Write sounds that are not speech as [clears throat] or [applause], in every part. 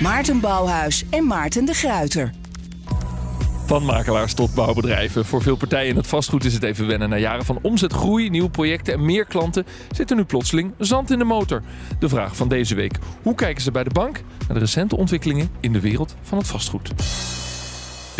Maarten Bouwhuis en Maarten de Gruiter. Van makelaars tot bouwbedrijven. Voor veel partijen in het vastgoed is het even wennen. Na jaren van omzetgroei, nieuwe projecten en meer klanten zit er nu plotseling zand in de motor. De vraag van deze week: hoe kijken ze bij de bank naar de recente ontwikkelingen in de wereld van het vastgoed?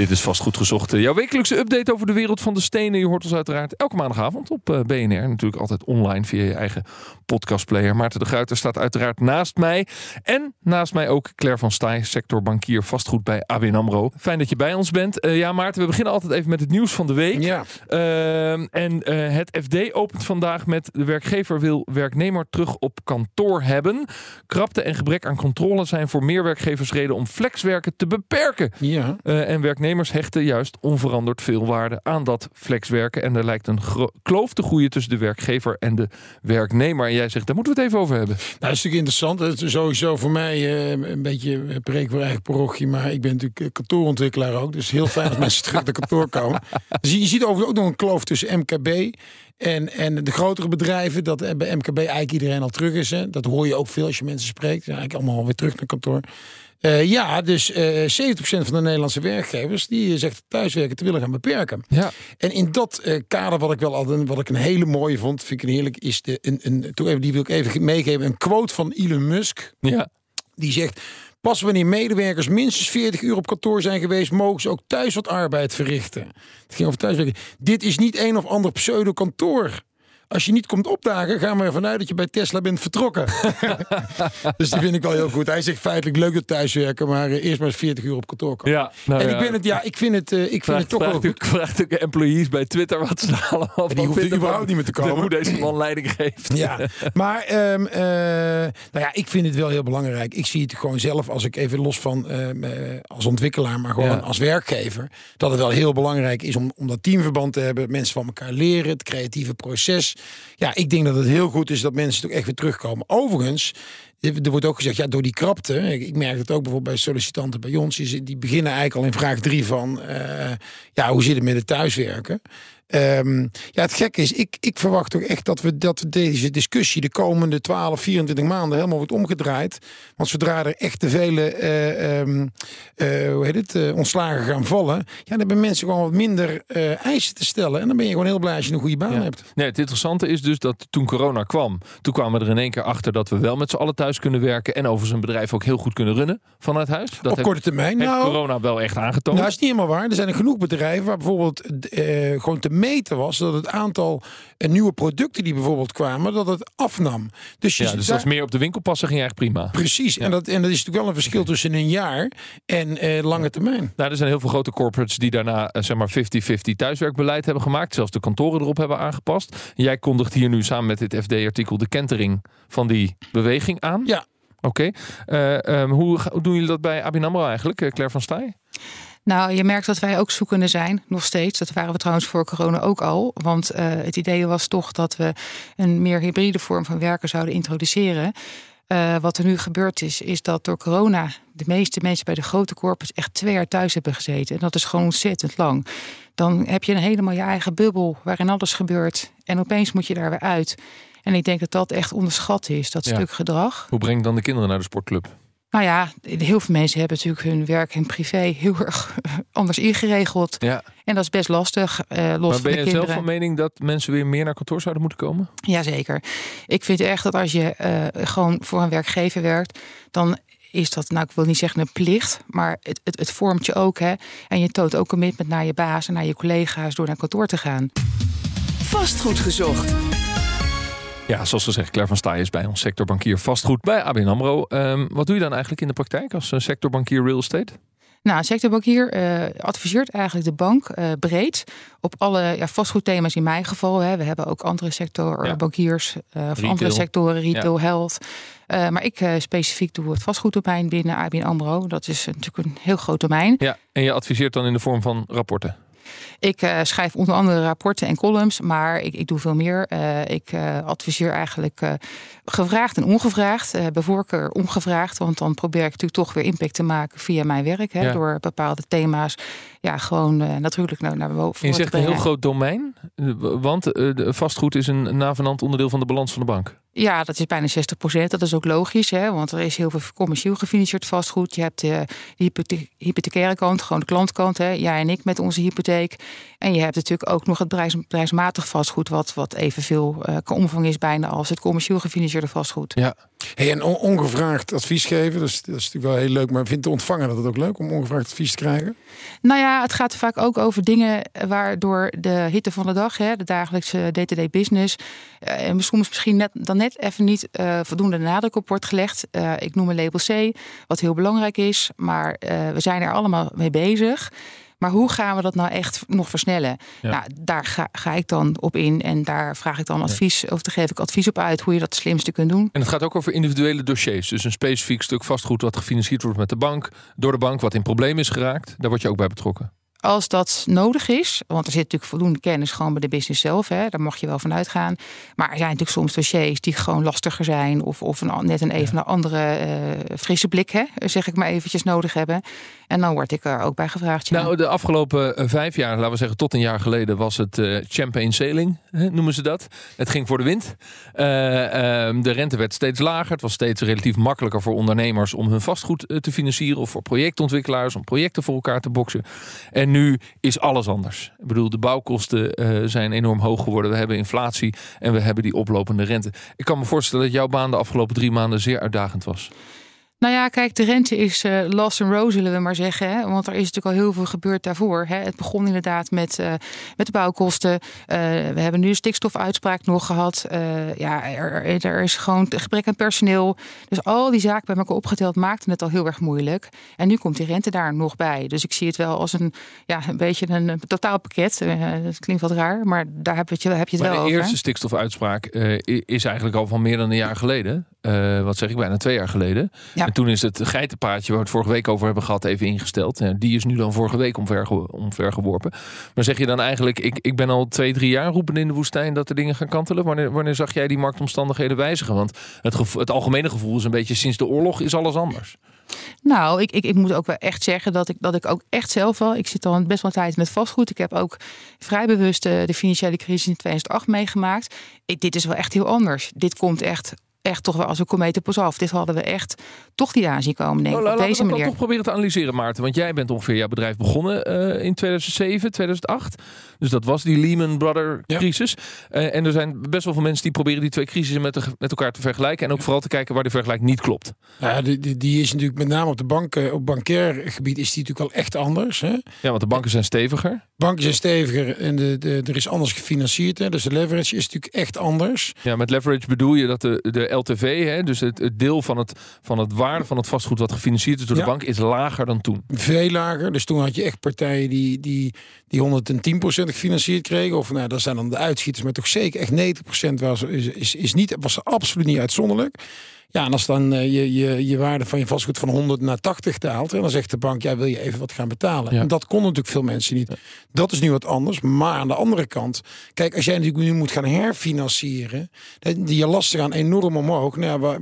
Dit is vastgoed gezocht. Jouw wekelijkse update over de wereld van de stenen. Je hoort ons uiteraard elke maandagavond op eh, BNR. Natuurlijk altijd online via je eigen podcastplayer. Maarten de Gruiter staat uiteraard naast mij. En naast mij ook Claire van Staaij, sectorbankier vastgoed bij ABN AMRO. Fijn dat je bij ons bent. Uh, ja Maarten, we beginnen altijd even met het nieuws van de week. Ja. Uh, en uh, het FD opent vandaag met de werkgever wil werknemer terug op kantoor hebben. Krapte en gebrek aan controle zijn voor meer werkgevers reden om flexwerken te beperken. Ja. en werknemers hechten juist onveranderd veel waarde aan dat flexwerken. En er lijkt een kloof te groeien tussen de werkgever en de werknemer. En jij zegt, daar moeten we het even over hebben. Nou, dat is natuurlijk interessant. Het is sowieso voor mij uh, een beetje preek voor eigen parochie. Maar ik ben natuurlijk kantoorontwikkelaar ook. Dus heel fijn als [laughs] mensen terug naar kantoor komen. Dus je ziet overigens ook nog een kloof tussen MKB en, en de grotere bedrijven. Dat bij MKB eigenlijk iedereen al terug is. Hè. Dat hoor je ook veel als je mensen spreekt. Eigenlijk allemaal weer terug naar kantoor. Uh, ja, dus uh, 70% van de Nederlandse werkgevers die zegt thuiswerken te willen gaan beperken. Ja. En in dat uh, kader, wat ik wel altijd, wat ik een hele mooie vond, vind ik een heerlijk, is de, een, een, toch even, die wil ik even meegeven, een quote van Elon Musk. Ja. Die zegt: Pas wanneer medewerkers minstens 40 uur op kantoor zijn geweest, mogen ze ook thuis wat arbeid verrichten. Het ging over thuiswerken. Dit is niet een of ander pseudo-kantoor. Als je niet komt opdagen, gaan we ervan uit dat je bij Tesla bent vertrokken. [laughs] dus die vind ik wel heel goed. Hij zegt feitelijk leuk dat thuiswerken, maar uh, eerst maar eens 40 uur op kantoor komen. Ja, nou en ja. ik ben het, ja, ik vind het, uh, ik vind vraag, het toch vraag, wel goed. Vraag ook employees bij Twitter wat ze allemaal van die hoeft überhaupt niet meer te komen. Hoe deze man leiding geeft. Ja, maar um, uh, nou ja, ik vind het wel heel belangrijk. Ik zie het gewoon zelf, als ik even los van als ontwikkelaar, maar gewoon ja. als werkgever, dat het wel heel belangrijk is om, om dat teamverband te hebben. Mensen van elkaar leren, het creatieve proces. Ja, ik denk dat het heel goed is dat mensen toch echt weer terugkomen. Overigens, er wordt ook gezegd, ja, door die krapte. Ik merk het ook bijvoorbeeld bij sollicitanten bij ons. Die beginnen eigenlijk al in vraag drie van, uh, ja, hoe zit het met het thuiswerken? Um, ja, het gekke is, ik, ik verwacht toch echt dat we, dat we deze discussie de komende 12, 24 maanden helemaal wordt omgedraaid. Want zodra er echt te vele uh, um, uh, hoe heet het, uh, ontslagen gaan vallen, ja, dan hebben mensen gewoon wat minder eisen te stellen. En dan ben je gewoon heel blij als je een goede baan ja. hebt. Nee, het interessante is dus dat toen corona kwam, toen kwamen we er in één keer achter dat we wel met z'n allen thuis kunnen werken en over zijn bedrijf ook heel goed kunnen runnen vanuit huis. Dat Op heeft, korte termijn. heeft Nou, corona wel echt aangetoond. nou, is niet helemaal waar. Er zijn er genoeg bedrijven waar bijvoorbeeld gewoon te meten was dat het aantal nieuwe producten die bijvoorbeeld kwamen, dat het afnam. Dus, je ja, dus daar... dat is meer op de winkel passen ging eigenlijk prima. Precies, ja. en, dat, en dat is natuurlijk wel een verschil tussen een jaar en eh, lange termijn. Nou, er zijn heel veel grote corporates die daarna uh, zeg maar 50-50 thuiswerkbeleid hebben gemaakt. Zelfs de kantoren erop hebben aangepast. Jij kondigt hier nu samen met dit FD-artikel de kentering van die beweging aan. Ja. Oké. Okay. Uh, um, hoe, hoe, doen jullie dat bij ABN AMRO eigenlijk, Claire van Staaij? Nou, je merkt dat wij ook zoekende zijn, nog steeds. Dat waren we trouwens voor corona ook al. Want uh, het idee was toch dat we een meer hybride vorm van werken zouden introduceren. Uh, wat er nu gebeurd is, is dat door corona de meeste mensen bij de grote corpus echt twee jaar thuis hebben gezeten. En dat is gewoon ontzettend lang. Dan heb je een helemaal je eigen bubbel waarin alles gebeurt. En opeens moet je daar weer uit. En ik denk dat dat echt onderschat is, dat Ja. stuk gedrag. Hoe breng je dan de kinderen naar de sportclub? Nou ja, heel veel mensen hebben natuurlijk hun werk en privé heel erg [laughs] anders ingeregeld. Ja. En dat is best lastig. eh, los Maar van ben de je kinderen. zelf van mening dat mensen weer meer naar kantoor zouden moeten komen? Jazeker. Ik vind echt dat als je eh, gewoon voor een werkgever werkt, dan is dat, nou ik wil niet zeggen een plicht, maar het, het, het vormt je ook. Hè? En je toont ook commitment naar je baas en naar je collega's door naar kantoor te gaan. Vastgoed gezocht. Ja, zoals gezegd, Claire van Staaij is bij ons sectorbankier vastgoed bij ABN AMRO. Ehm, wat doe je dan eigenlijk in de praktijk als eh, sectorbankier real estate? Nou, sectorbankier uh, adviseert eigenlijk de bank uh, breed op alle ja, vastgoedthema's in mijn geval. Hè. We hebben ook andere sectorbankiers uh, of andere sectoren, retail, health. maar ik specifiek doe het vastgoeddomein binnen ABN AMRO. Dat is natuurlijk een heel groot domein. Ja, en je adviseert dan in de vorm van rapporten? Ik uh, schrijf onder andere rapporten en columns, maar ik, ik doe veel meer. Uh, ik uh, adviseer eigenlijk gevraagd en ongevraagd. bij voorkeur ongevraagd, want dan probeer ik natuurlijk toch weer impact te maken via mijn werk. Hè, ja. Door bepaalde thema's ja, gewoon natuurlijk naar, naar boven Je zegt een heel groot domein, want vastgoed is een navenant onderdeel van de balans van de bank. Ja, dat is bijna 60 procent. Dat is ook logisch, hè? want er is heel veel commercieel gefinancierd vastgoed. Je hebt de, hypothecaire kant, gewoon de klantkant. Hè? Jij en ik met onze hypotheek. En je hebt natuurlijk ook nog het prijs, prijsmatig vastgoed, wat, wat evenveel uh, omvang is bijna als het commercieel gefinancierde vastgoed. Ja. Hey, en ongevraagd advies geven, dus, dat is natuurlijk wel heel leuk. Maar vindt de ontvanger dat het ook leuk om ongevraagd advies te krijgen? Nou ja, het gaat vaak ook over dingen waardoor de hitte van de dag, hè, de dagelijkse day-to-day business, uh, en soms misschien net, dan net even niet uh, voldoende nadruk op wordt gelegd. Uh, ik noem een label C, wat heel belangrijk is, maar we zijn er allemaal mee bezig. Maar hoe gaan we dat nou echt nog versnellen? Ja. Nou, daar ga, ga, ik dan op in en daar vraag ik dan advies, of daar geef ik advies op uit hoe je dat het slimste kunt doen. En het gaat ook over individuele dossiers. Dus een specifiek stuk vastgoed wat gefinancierd wordt met de bank, door de bank, wat in probleem is geraakt. Daar word je ook bij betrokken als dat nodig is, want er zit natuurlijk voldoende kennis gewoon bij de business zelf, hè, daar mag je wel van uitgaan. Maar er zijn natuurlijk soms dossiers die gewoon lastiger zijn, of, of een, net een even een andere uh, frisse blik, hè, zeg ik maar eventjes nodig hebben. En dan word ik er ook bij gevraagd. Nou, de afgelopen eh, vijf jaar, laten we zeggen tot een jaar geleden, was het uh, champagne sailing, noemen ze dat. Het ging voor de wind. Ehm, de rente werd steeds lager. Het was steeds relatief makkelijker voor ondernemers om hun vastgoed te financieren, of voor projectontwikkelaars om projecten voor elkaar te boksen. En nu is alles anders. Ik bedoel, de bouwkosten zijn enorm hoog geworden. We hebben inflatie en we hebben die oplopende rente. Ik kan me voorstellen dat jouw baan de afgelopen drie maanden zeer uitdagend was. Nou ja, kijk, de rente is uh, last and row, zullen we maar zeggen. Hè? Want er is natuurlijk al heel veel gebeurd daarvoor. Hè? Het begon inderdaad met, uh, met de bouwkosten. Uh, we hebben nu een stikstofuitspraak nog gehad. ja, er, er, is gewoon gebrek aan personeel. Dus al die zaken bij elkaar opgeteld maakten het al heel erg moeilijk. En nu komt die rente daar nog bij. Dus ik zie het wel als een, ja, een beetje een totaalpakket. dat klinkt wat raar, maar daar heb je, heb je het maar wel over. De eerste stikstofuitspraak is eigenlijk al van meer dan een jaar geleden. Wat zeg ik, bijna twee jaar geleden. Ja. En toen is het geitenpaadje waar we het vorige week over hebben gehad even ingesteld. die is nu dan vorige week omver, geworpen. Maar zeg je dan eigenlijk, ik, ik ben al twee, drie jaar roepen in de woestijn dat er dingen gaan kantelen. Wanneer, wanneer zag jij die marktomstandigheden wijzigen? Want het, het algemene gevoel is een beetje sinds de oorlog is alles anders. Nou, ik, ik, ik moet ook wel echt zeggen dat ik, dat ik ook echt zelf wel. Ik zit al best wel tijd met vastgoed. Ik heb ook vrij bewust de, de financiële crisis in 2008 meegemaakt. Ik, dit is wel echt heel anders. Dit komt echt echt toch wel als een komeet pas af. Dit hadden we echt toch niet aan zien komen, denk ik, oh, op deze manier. toch proberen te analyseren, Maarten. Want jij bent ongeveer jouw bedrijf begonnen uh, in 2007, 2008. Dus dat was die Lehman Brothers crisis. Ja. Uh, en er zijn best wel veel mensen die proberen die twee crisissen met, met elkaar te vergelijken. En ook vooral te kijken waar de vergelijking niet klopt. Ja, die, die, die, is natuurlijk met name op de banken, op bankair gebied is die natuurlijk al echt anders. Hè? Ja, want de banken zijn steviger. Banken zijn steviger en de, de, er is anders gefinancierd. Hè? Dus de leverage is natuurlijk echt anders. Ja, met leverage bedoel je dat de, de LTV, hè, dus het, het deel van het, van het waarde van het vastgoed wat gefinancierd is door de bank, is lager dan toen. Veel lager. Dus toen had je echt partijen die, die, die 110% gefinancierd kregen. Of nou, dat zijn dan de uitschieters, maar toch zeker echt 90% was, is, is, is niet, was absoluut niet uitzonderlijk. Ja, en als dan uh, je, je, je waarde van je vastgoed van 100 naar 80 daalt, en dan zegt de bank, ja, wil je even wat gaan betalen? En dat kon natuurlijk veel mensen niet. Dat is nu wat anders. Maar aan de andere kant, kijk, als jij natuurlijk nu moet gaan herfinancieren, die je lasten gaan enorm omhoog. Nou,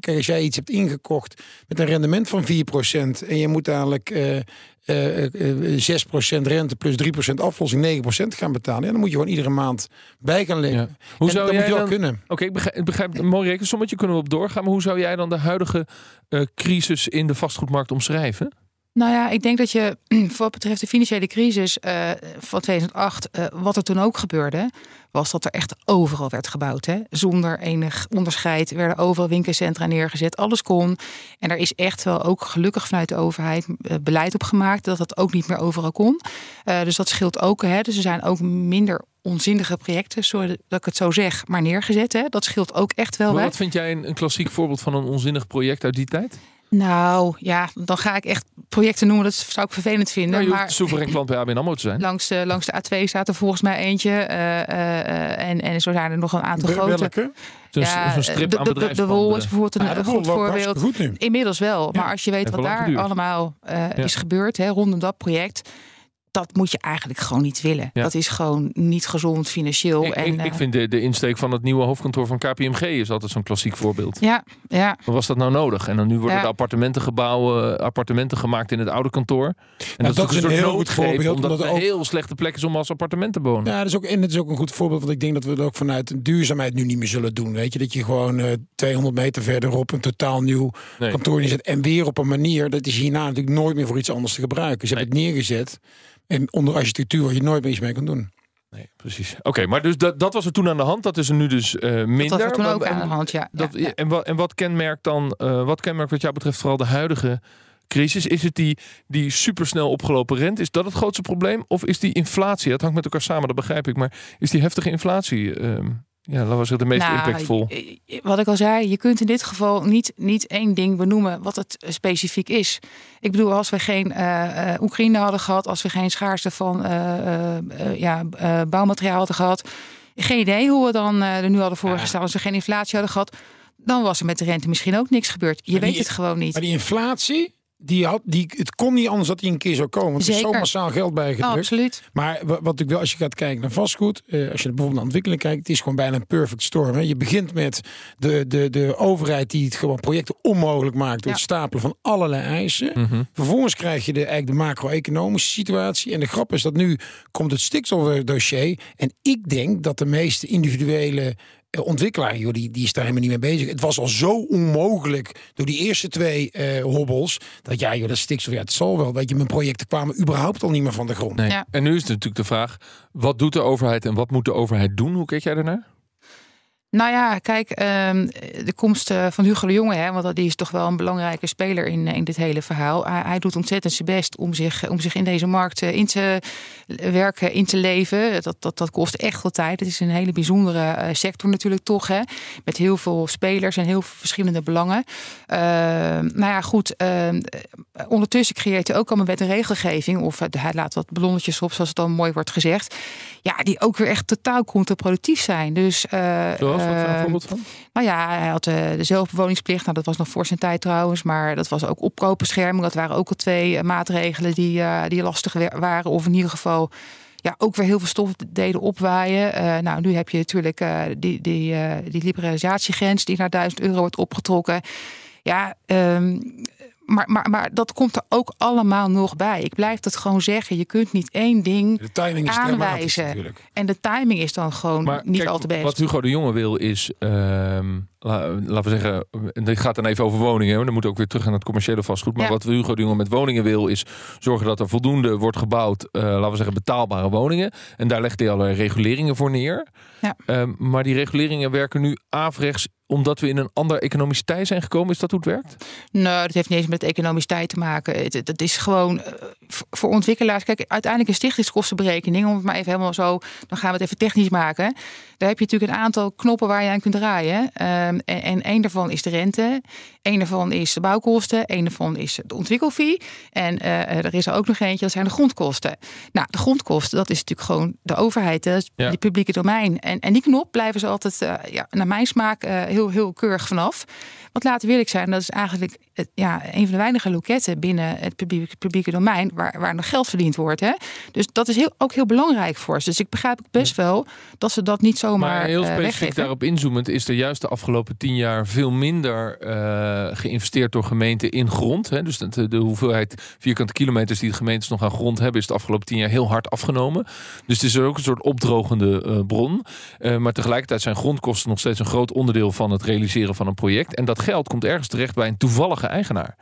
kijk, als jij iets hebt ingekocht met een rendement van 4% en je moet dadelijk uh, uh, uh, 6% rente plus 3% aflossing 9% gaan betalen. Ja, dan moet je gewoon iedere maand bij gaan leggen. Ja. Hoe zou dat jij moet je wel dan, kunnen. Oké, ik begrijp, ik begrijp een mooi rekensommetje kunnen we op doorgaan. Maar hoe zou jij dan de huidige uh, crisis in de vastgoedmarkt omschrijven? Nou ja, ik denk dat je [clears throat] wat betreft de financiële crisis uh, van 2008, uh, wat er toen ook gebeurde, was dat er echt overal werd gebouwd. Hè? Zonder enig onderscheid werden overal winkelcentra neergezet. Alles kon. En er is echt wel ook gelukkig vanuit de overheid uh, beleid op gemaakt dat dat ook niet meer overal kon. dus dat scheelt ook. Hè? Dus er zijn ook minder onzinnige projecten, sorry dat ik het zo zeg, maar neergezet. Hè? Dat scheelt ook echt wel. Maar wat vind jij een, een klassiek voorbeeld van een onzinnig project uit die tijd? Nou ja, dan ga ik echt projecten noemen. Dat zou ik vervelend vinden. Nou, je maar soeverein klant bij ABN AMRO te zijn. langs, de, langs de A2 staat er volgens mij eentje. eh, eh, eh, en, en zo zijn er nog een aantal grote. Welke? Zo'n Ja, zo'n strip de, aan de, de, de Wol is bijvoorbeeld een, Ja, een Wol goed voorbeeld. hartstikke goed nu. Inmiddels wel. Maar als je weet wat daar geduurd. allemaal eh, Ja. is gebeurd hè, rondom dat project. Dat moet je eigenlijk gewoon niet willen. Ja. Dat is gewoon niet gezond financieel. Ik, en, ik, eh, ik vind de, de insteek van het nieuwe hoofdkantoor van KPMG is altijd zo'n klassiek voorbeeld. ja, ja, Maar was dat nou nodig? En dan nu worden Ja. de appartementengebouwen, appartementen gemaakt in het oude kantoor. En dat dat, is is een heel soort goed noodgreep, voorbeeld, omdat het omdat een ook- heel slechte plek is om als appartement te wonen. Ja, dat is ook, en het is ook een goed voorbeeld. Want ik denk dat we het ook vanuit duurzaamheid nu niet meer zullen doen. Weet je, dat je gewoon eh 200 meter verderop een totaal nieuw Nee. kantoor neerzet. En weer op een manier, dat is hierna natuurlijk nooit meer voor iets anders te gebruiken. Ze hebben het neergezet. En onder architectuur waar je nooit meer iets mee kan doen. Nee, precies. Oké, maar dus dat, dat was er toen aan de hand. Dat is er nu dus eh, minder. dat was er toen ook aan de hand. Ja, Dat, ja, ja. En, wat, en wat kenmerkt dan, eh, wat kenmerkt wat jou betreft vooral de huidige crisis? Is het die, die supersnel opgelopen rente? Is dat het grootste probleem? Of is die inflatie? Dat hangt met elkaar samen, dat begrijp ik. Maar is die heftige inflatie, ehm, ja, laten we zeggen, de meest Nou, impactvol? eh, Wat ik al zei, je kunt in dit geval niet, niet één ding benoemen wat het eh, specifiek is. Ik bedoel, als we geen eh, eh, Oekraïne hadden gehad, als we geen schaarste van eh, eh, eh, ja, eh, bouwmateriaal hadden gehad, geen idee hoe we dan eh, er nu hadden voor gestaan. Als we geen inflatie hadden gehad, dan was er met de rente misschien ook niks gebeurd. Je Maar weet die- het gewoon niet. Maar die inflatie, die had, die, het kon niet anders dat die een keer zou komen. Want er is zo massaal geld bijgedrukt. Oh, absoluut. Maar wa- wat ik wel, als je gaat kijken naar vastgoed, eh, als je bijvoorbeeld naar ontwikkeling kijkt, het is gewoon bijna een perfect storm. Hè. Je begint met de, de, de overheid die het gewoon projecten onmogelijk maakt door Ja. het stapelen van allerlei eisen. Mhm. Vervolgens krijg je de, eigenlijk de macro-economische situatie. En de grap is dat nu komt het stikstofdossier. En ik denk dat de meeste individuele ontwikkelaar, joh, die, die is daar helemaal niet mee bezig. Het was al zo onmogelijk door die eerste twee eh, hobbels. Dat ja, joh, dat stikstof, ja, het zal wel. Weet je, mijn projecten kwamen überhaupt al niet meer van de grond. Nee. Ja. En nu is het natuurlijk de vraag, wat doet de overheid en wat moet de overheid doen? Hoe kijk jij daarnaar? Nou ja, kijk, ehm, de komst eh, van Hugo de Jonge, hè, want die is toch wel een belangrijke speler in, in dit hele verhaal. Hij, doet ontzettend zijn best om zich, om zich in deze markt eh, in te werken, in te leven. Dat, dat, dat kost echt wel tijd. Het is een hele bijzondere eh, sector natuurlijk toch, hè, met heel veel spelers en heel veel verschillende belangen. Ehm, nou ja, goed, ehm, ondertussen creëert hij ook allemaal wet en regelgeving, of eh, hij laat wat ballonnetjes op, zoals het dan mooi wordt gezegd. Ja, die ook weer echt totaal contraproductief zijn. Dus eh, Wat een Ehm, voorbeeld van? nou ja, hij had eh, de zelfbewoningsplicht. Nou, dat was nog voor zijn tijd trouwens. Maar dat was ook opkoopbescherming. Dat waren ook al twee eh, maatregelen die, eh, die lastig wa- waren. Of in ieder geval ja, ook weer heel veel stof deden opwaaien. Nou, nu heb je natuurlijk die, die, die liberalisatiegrens die naar 1000 euro wordt opgetrokken. Ja, ehm, maar, maar, maar dat komt er ook allemaal nog bij. Ik blijf dat gewoon zeggen. Je kunt niet één ding De timing is aanwijzen. natuurlijk. En de timing is dan gewoon Maar niet kijk, al te best. Wat Hugo de Jonge wil is, ehm, la- laten we zeggen, het gaat dan even over woningen. hoor. Dan moet ook weer terug naar het commerciële vastgoed. Maar Ja. wat Hugo de Jonge met woningen wil is zorgen dat er voldoende wordt gebouwd, eh, laten we zeggen, betaalbare woningen. En daar legt hij allerlei reguleringen voor neer. Ja. Ehm, maar die reguleringen werken nu averechts omdat we in een ander economisch tij zijn gekomen. Is dat hoe het werkt? Nou, dat heeft niet eens met economisch tijd te maken. Het is gewoon eh, voor- ontwikkelaars. Kijk, uiteindelijk een stichtingskostenberekening, om het maar even helemaal zo, dan gaan we het even technisch maken. Daar heb je natuurlijk een aantal knoppen waar je aan kunt draaien. Ehm, en, en één daarvan is de rente, één daarvan is de bouwkosten, één daarvan is de ontwikkelfee. En eh, er is er ook nog eentje, dat zijn de grondkosten. Nou, de grondkosten, dat is natuurlijk gewoon de overheid, dat is Ja. het publieke domein. En, en die knop blijven ze altijd, eh, ja, naar mijn smaak, heel, heel keurig vanaf. Want laten we eerlijk zijn, dat is eigenlijk het, ja, een van de weinige loketten binnen het publieke, publieke domein waar, waar nog geld verdiend wordt. Hè? Dus dat is heel, ook heel belangrijk voor ze. Dus ik begrijp best wel dat ze dat niet zomaar Maar heel eh, specifiek weggeven. daarop inzoomend is er juist de afgelopen tien jaar veel minder eh, geïnvesteerd door gemeenten in grond. Hè. Dus de, de hoeveelheid vierkante kilometers die de gemeentes nog aan grond hebben, is de afgelopen tien jaar heel hard afgenomen. Dus het is ook een soort opdrogende eh, bron. Eh, maar tegelijkertijd zijn grondkosten nog steeds een groot onderdeel van het realiseren van een project. En dat geld komt ergens terecht bij een toevallige eigenaar.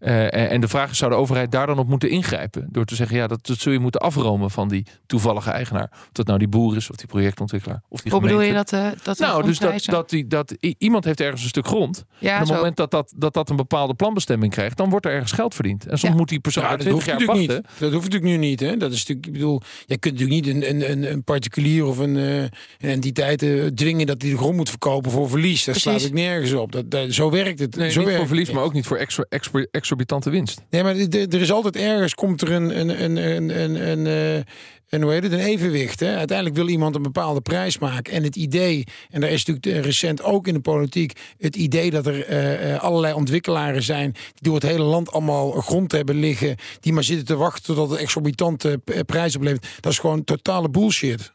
Uh, en de vraag is, zou de overheid daar dan op moeten ingrijpen? Door te zeggen, ja, dat, dat zul je moeten afromen van die toevallige eigenaar. Of dat nou die boer is, of die projectontwikkelaar. Of die Hoe gemeente. bedoel je dat? Uh, dat nou, dus dat, dat, die, dat iemand heeft ergens een stuk grond. Ja, en op het moment dat dat, dat dat een bepaalde planbestemming krijgt, dan wordt er ergens geld verdiend. En soms Ja. moet die persoon Ja, uit dat 20 hoeft jaar natuurlijk wachten. niet. Dat hoeft natuurlijk nu niet. Hè? Dat is natuurlijk, ik bedoel, je kunt natuurlijk niet een, een, een, een particulier of een, eh, een entiteit eh, dwingen dat hij de grond moet verkopen voor verlies. Daar slaat ik nergens op. Dat, dat, zo werkt het. Nee, zo niet werkt voor verlies, het. maar ook niet voor extra, extra- exorbitante winst. Nee, maar er is altijd ergens komt er een, een, een, een, een, eh, een, hoe heet het, een evenwicht. Hè? Uiteindelijk wil iemand een bepaalde prijs maken. En het idee, en daar is natuurlijk recent ook in de politiek, het idee dat er eh, eh, allerlei ontwikkelaren zijn die door het hele land allemaal grond hebben liggen, die maar zitten te wachten totdat het exorbitante prijs oplevert. Dat is gewoon totale bullshit.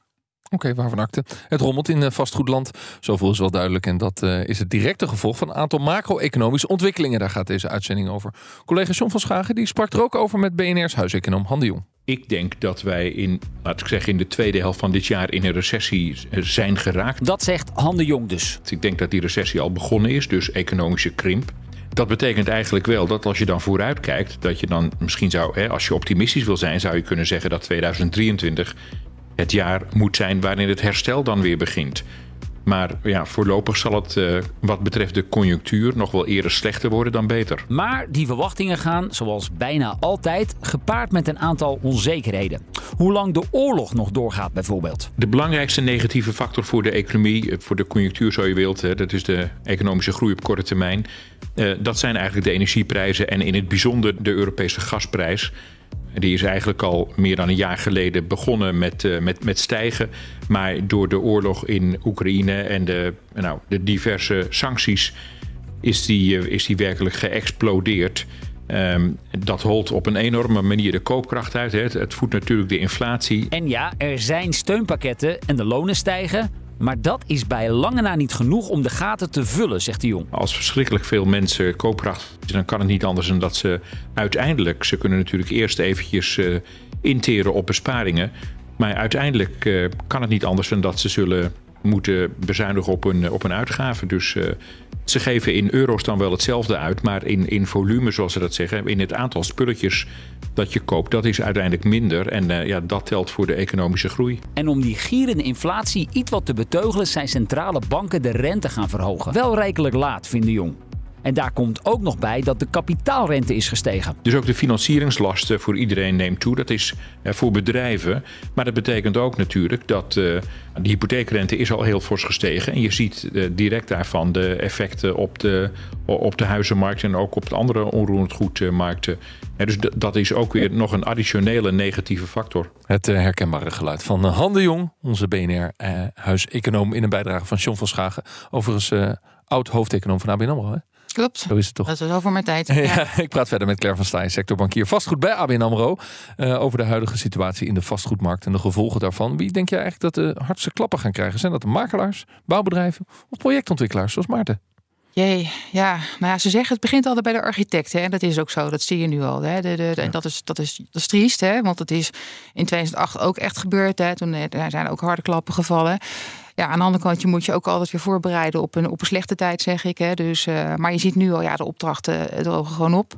Oké, waarvan akte. Het rommelt in eh, vastgoedland. Zoveel is wel duidelijk. En dat eh, is het directe gevolg van een aantal macro-economische ontwikkelingen. Daar gaat deze uitzending over. Collega John van Schagen die sprak er ook over met BNR's huiseconoom Han de Jong. Ik denk dat wij in, laat ik zeggen, in de tweede helft van dit jaar in een recessie eh, zijn geraakt. Dat zegt Han de Jong dus. Ik denk dat die recessie al begonnen is, dus economische krimp. Dat betekent eigenlijk wel dat als je dan vooruit kijkt, dat je dan misschien zou, hè, als je optimistisch wil zijn, zou je kunnen zeggen dat 2023 het jaar moet zijn waarin het herstel dan weer begint. Maar ja, voorlopig zal het eh, wat betreft de conjunctuur nog wel eerder slechter worden dan beter. Maar die verwachtingen gaan, zoals bijna altijd, gepaard met een aantal onzekerheden. Hoe lang de oorlog nog doorgaat bijvoorbeeld. De belangrijkste negatieve factor voor de economie, eh, voor de conjunctuur zo je wilt, hè, dat is de economische groei op korte termijn. Eh, dat zijn eigenlijk de energieprijzen en in het bijzonder de Europese gasprijs. Die is eigenlijk al meer dan een jaar geleden begonnen met, eh, met, met stijgen. Maar door de oorlog in Oekraïne en de, nou, de diverse sancties is die, eh, is die werkelijk geëxplodeerd. Ehm, dat holt op een enorme manier de koopkracht uit. Hè. Het, het voedt natuurlijk de inflatie. En ja, er zijn steunpakketten en de lonen stijgen. Maar dat is bij lange na niet genoeg om de gaten te vullen, zegt de Jong. Als verschrikkelijk veel mensen koopkracht dan kan het niet anders dan dat ze uiteindelijk, ze kunnen natuurlijk eerst eventjes eh, interen op besparingen. Maar uiteindelijk eh, kan het niet anders dan dat ze zullen moeten bezuinigen op een, op een uitgave. Dus eh, ze geven in euro's dan wel hetzelfde uit, maar in, in volume, zoals ze dat zeggen, in het aantal spulletjes dat je koopt, dat is uiteindelijk minder. En eh, ja, dat telt voor de economische groei. En om die gierende inflatie iets wat te beteugelen, zijn centrale banken de rente gaan verhogen. Wel rijkelijk laat, vindt de Jong. En daar komt ook nog bij dat de kapitaalrente is gestegen. Dus ook de financieringslasten voor iedereen neemt toe. Dat is eh, voor bedrijven. Maar dat betekent ook natuurlijk dat eh, de hypotheekrente is al heel fors gestegen. En je ziet eh, direct daarvan de effecten op de, op de huizenmarkt en ook op de andere onroerend goedmarkten. En dus dat is ook weer nog een additionele negatieve factor. Het herkenbare geluid van Han de Jong, onze BNR-huiseconoom in een bijdrage van John van Schagen. Overigens eh, oud hoofdeconoom van ABN AMRO. Hè? Klopt. Zo is het toch? Dat is voor mijn tijd. [laughs] Ja. Ja, ik praat verder met Claire van Staaij, sectorbankier vastgoed bij ABN AMRO. eh, over de huidige situatie in de vastgoedmarkt en de gevolgen daarvan. Wie denk jij eigenlijk dat de hardste klappen gaan krijgen? Zijn dat de makelaars, bouwbedrijven of projectontwikkelaars zoals Maarten? Jee, ja. Nou ja, ze zeggen het begint altijd bij de architect. Hè? En dat is ook zo. Dat zie je nu al. Hè? De, de, de- En dat is, dat, is, dat is triest, hè? want het is in 2008 ook echt gebeurd. Hè? Toen eh, daar zijn ook harde klappen gevallen. Ja, aan de andere kant, moet je ook altijd weer voorbereiden op een, op een slechte tijd, zeg ik. Hè? Dus, eh, maar je ziet nu al, ja, de opdrachten eh, drogen gewoon op.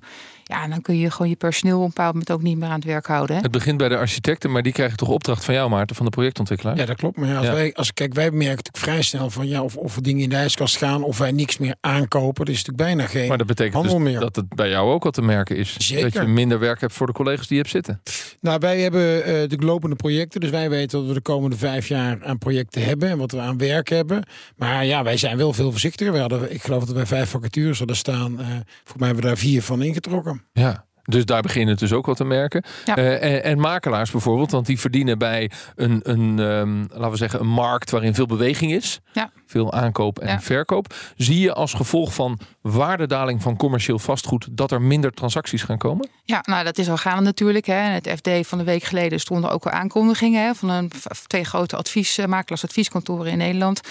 Ja, en dan kun je gewoon je personeel op een bepaald moment ook niet meer aan het werk houden. Hè? Het begint bij de architecten, maar die krijgen toch opdracht van jou, Maarten, van de projectontwikkelaar? Ja, dat klopt. Maar ja, als Ja. Wij, als, kijk, wij merken natuurlijk vrij snel van ja, of, of er dingen in de ijskast gaan of wij niks meer aankopen. Er is natuurlijk bijna geen Maar dat betekent handel dus meer. dat het bij jou ook al te merken is. Zeker. Dat je minder werk hebt voor de collega's die je hebt zitten. Nou, wij hebben eh de lopende projecten. Dus wij weten dat we de komende vijf jaar aan projecten hebben en wat we aan werk hebben. Maar ja, wij zijn wel veel voorzichtiger. We hadden, ik geloof dat wij vijf vacatures hadden staan. Eh voor mij hebben we daar vier van ingetrokken. Ja. Dus daar beginnen het dus ook wel te merken. Ja. Eh, en, en makelaars bijvoorbeeld, want die verdienen bij een, een ehm, laten we zeggen, een markt waarin veel beweging is. Ja. Veel aankoop en Ja. verkoop. Zie je als gevolg van waardedaling van commercieel vastgoed dat er minder transacties gaan komen? Ja, nou dat is al gaande natuurlijk. Hè. Het FD van de week geleden stonden ook al aankondigingen hè, van een, twee grote advies, eh, makelaarsadvieskantoren in Nederland.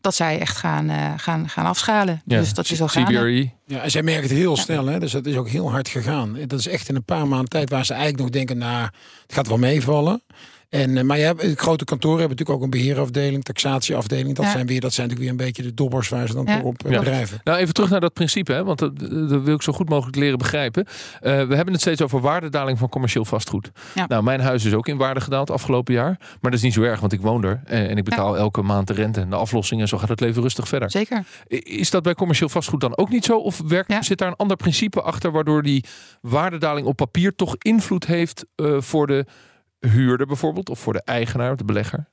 Dat zij echt gaan, eh, gaan, gaan afschalen. dus dat is al gaande. CBRE, Ja, en zij merken het heel snel, hè? dus dat is ook heel hard gegaan. Dat is echt in een paar maanden tijd waar ze eigenlijk nog denken, nou, het gaat wel meevallen. En, eh, maar je hebt, het grote kantoor hebben natuurlijk ook een beheerafdeling, taxatieafdeling. Dat Ja. zijn weer, dat zijn natuurlijk weer een beetje de dobbers waar ze dan Ja. op eh, Ja. bedrijven. Nou, even terug naar dat principe, hè, want dat, dat wil ik zo goed mogelijk leren begrijpen. Eh, we hebben het steeds over waardedaling van commercieel vastgoed. Ja. Nou, mijn huis is ook in waarde gedaald afgelopen jaar. Maar dat is niet zo erg, want ik woon er eh, en ik betaal elke maand de rente en de aflossing en zo gaat het leven rustig verder. Zeker. Is dat bij commercieel vastgoed dan ook niet zo? Of werkt, Ja. zit daar een ander principe achter waardoor die waardedaling op papier toch invloed heeft eh, voor de huurder bijvoorbeeld of voor de eigenaar, de belegger?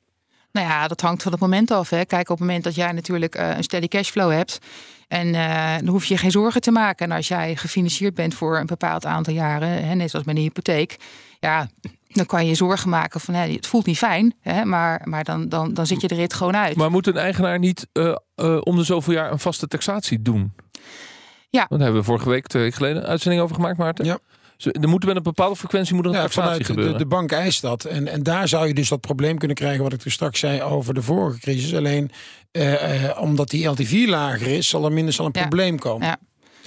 Nou ja, dat hangt van het moment af. Hè. Kijk, op het moment dat jij natuurlijk eh, een steady cashflow hebt. En eh, dan hoef je je geen zorgen te maken. En als jij gefinancierd bent voor een bepaald aantal jaren, hè, net zoals met een hypotheek. Ja, dan kan je je zorgen maken van hè, het voelt niet fijn. Hè, maar maar dan, dan, dan zit je de rit gewoon uit. Maar moet een eigenaar niet eh, eh, om de zoveel jaar een vaste taxatie doen? Ja. Want daar hebben we vorige week, twee weken geleden, een uitzending over gemaakt, Maarten. Ja. Er moet met een bepaalde frequentie moet er een Ja, vanuit de, gebeuren. de bank eist dat. En, en daar zou je dus dat probleem kunnen krijgen wat ik er straks zei over de vorige crisis. Alleen eh, eh, omdat die LTV lager is, zal er minder zal een Ja. probleem komen. Ja.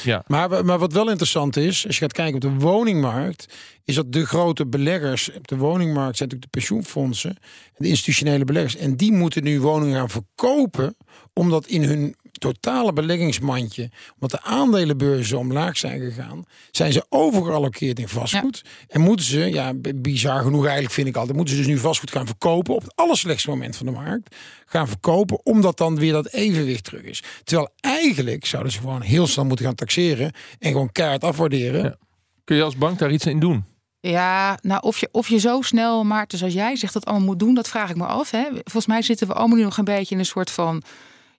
Ja. Maar, maar wat wel interessant is, als je gaat kijken op de woningmarkt, is dat de grote beleggers op de woningmarkt zijn natuurlijk de pensioenfondsen, de institutionele beleggers. En die moeten nu woningen gaan verkopen, omdat in hun totale beleggingsmandje, omdat de aandelenbeurzen omlaag zijn gegaan, zijn ze overgeallockeerd in vastgoed. En moeten ze, ja, bizar genoeg eigenlijk vind ik altijd, moeten ze dus nu vastgoed gaan verkopen op het allerslechtste moment van de markt. Gaan verkopen, omdat dan weer dat evenwicht terug is. Terwijl eigenlijk zouden ze gewoon heel snel moeten gaan taxeren en gewoon keihard afwaarderen. Ja. Kun je als bank daar iets in doen? Ja, nou of je, of je zo snel, Maarten, zoals jij zegt, dat allemaal moet doen, dat vraag ik me af. Hè. Volgens mij zitten we allemaal nu nog een beetje in een soort van.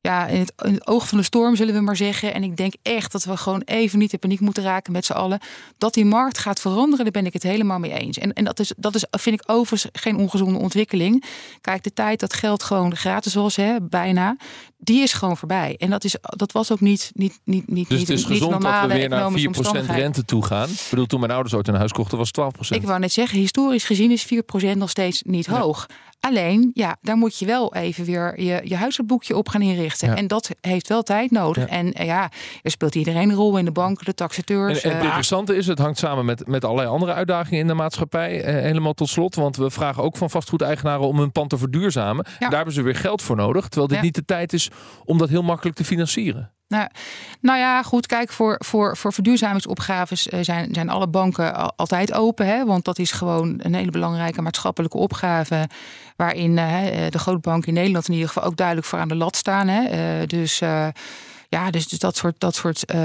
Ja, in het, in het oog van de storm zullen we maar zeggen. En ik denk echt dat we gewoon even niet in paniek moeten raken met z'n allen. Dat die markt gaat veranderen, daar ben ik het helemaal mee eens. En, en dat, is, dat is, vind ik overigens geen ongezonde ontwikkeling. Kijk, de tijd dat geld gewoon gratis was, hè, bijna, die is gewoon voorbij. En dat, is, dat was ook niet, niet, niet, niet, Dus het is niet gezond dat we weer naar 4% economische omstandigheden. rente toe gaan. Ik bedoel, toen mijn ouders ooit een huis kochten, was het 12%. Ik wou net zeggen, historisch gezien is 4% nog steeds niet hoog. Alleen, ja, daar moet je wel even weer je, je huishoudboekje op gaan inrichten. Ja. En dat heeft wel tijd nodig. Ja. En eh, ja, er speelt iedereen een rol in de banken, de taxateurs. en het eh, interessante is, het hangt samen met, met allerlei andere uitdagingen in de maatschappij. Eh, helemaal tot slot, want we vragen ook van vastgoedeigenaren om hun pand te verduurzamen. Daar hebben ze weer geld voor nodig. Terwijl dit niet de tijd is om dat heel makkelijk te financieren. Nou, nou ja, goed. Kijk, voor, voor, voor verduurzamingsopgaves eh, zijn, zijn alle banken al- altijd open. Hè? Want dat is gewoon een hele belangrijke maatschappelijke opgave. Waarin eh, de grote banken in Nederland in ieder geval ook duidelijk voor aan de lat staan. Hè? Eh, dus. eh, ja, dus, dus dat soort, dat soort eh,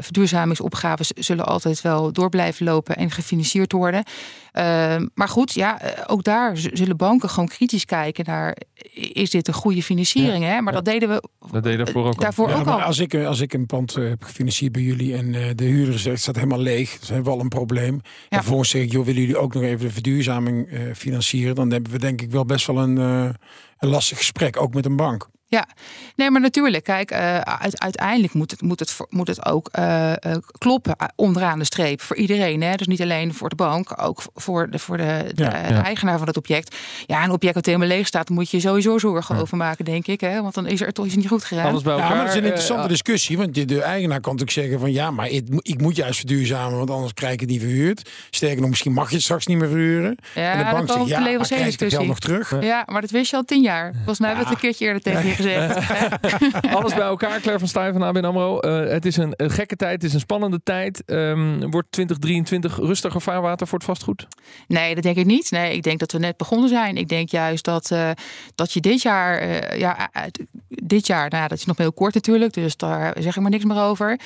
verduurzamingsopgaves zullen altijd wel door blijven lopen en gefinancierd worden. Eh, maar goed, ja, eh, ook daar zullen banken gewoon kritisch kijken naar: is dit een goede financiering? hè? Maar dat deden we Dat deed je daarvoor ook al. daarvoor Ja, ook al. als ik, eh, als ik een pand eh, heb gefinancierd bij jullie en eh, de huurder zegt staat helemaal leeg, dan hebben we al een probleem. En vervolgens zeg ik, joh, willen jullie ook nog even de verduurzaming eh, financieren? Dan hebben we denk ik wel best wel een, eh, een lastig gesprek, ook met een bank. Ja, nee, maar natuurlijk, kijk, eh, uit- uiteindelijk moet het, moet het, moet het ook eh, eh, kloppen onderaan de streep voor iedereen. Hè? Dus niet alleen voor de bank, ook voor de, voor de, de, Ja, de ja. eigenaar van het object. Ja, een object dat helemaal leeg staat, moet je sowieso zorgen over maken, denk ik. Hè? Want dan is er toch iets niet goed gegaan. Alles bij Ja, elkaar. maar dat is een interessante discussie. Want de, de eigenaar kan natuurlijk zeggen van ja, maar ik, ik moet juist verduurzamen, want anders krijg ik het niet verhuurd. Sterker nog, misschien mag je het straks niet meer verhuren. Ja, en de bank zegt ja, op maar krijg ik het geld nog terug? Ja, maar dat wist je al tien jaar. Volgens mij hebben we het een keertje eerder tegen je gezegd. [laughs] Alles bij elkaar, Claire van Stuyven van ABN AMRO. Eh, het is een, een gekke tijd, het is een spannende tijd. Ehm, wordt 2023 rustiger vaarwater voor het vastgoed? Nee, dat denk ik niet. Nee, ik denk dat we net begonnen zijn. Ik denk juist dat, eh, dat je dit jaar, eh, ja, dit jaar, nou, dat is nog heel kort natuurlijk, dus daar zeg ik maar niks meer over.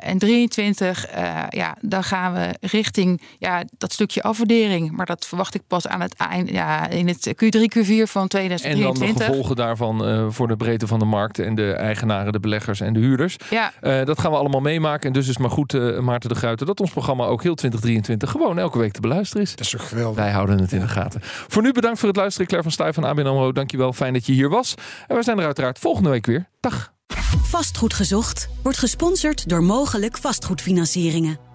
En 23, eh, ja, dan gaan we richting ja, dat stukje afwaardering. Maar dat verwacht ik pas aan het eind, ja, in het Q3, Q4 van En dan 2023. de gevolgen daarvan voor de breedte van de markt en de eigenaren, de beleggers en de huurders. Ja, Eh, dat gaan we allemaal meemaken. En dus is het maar goed, eh, Maarten de Gruiter, dat ons programma ook heel 2023 gewoon elke week te beluisteren is. Dat is toch geweldig. Wij houden het in de gaten. Voor nu bedankt voor het luisteren. Claire van Stuyven van ABN AMRO, dankjewel. Fijn dat je hier was. En we zijn er uiteraard volgende week weer. Dag. Vastgoed gezocht wordt gesponsord door mogelijk vastgoedfinancieringen.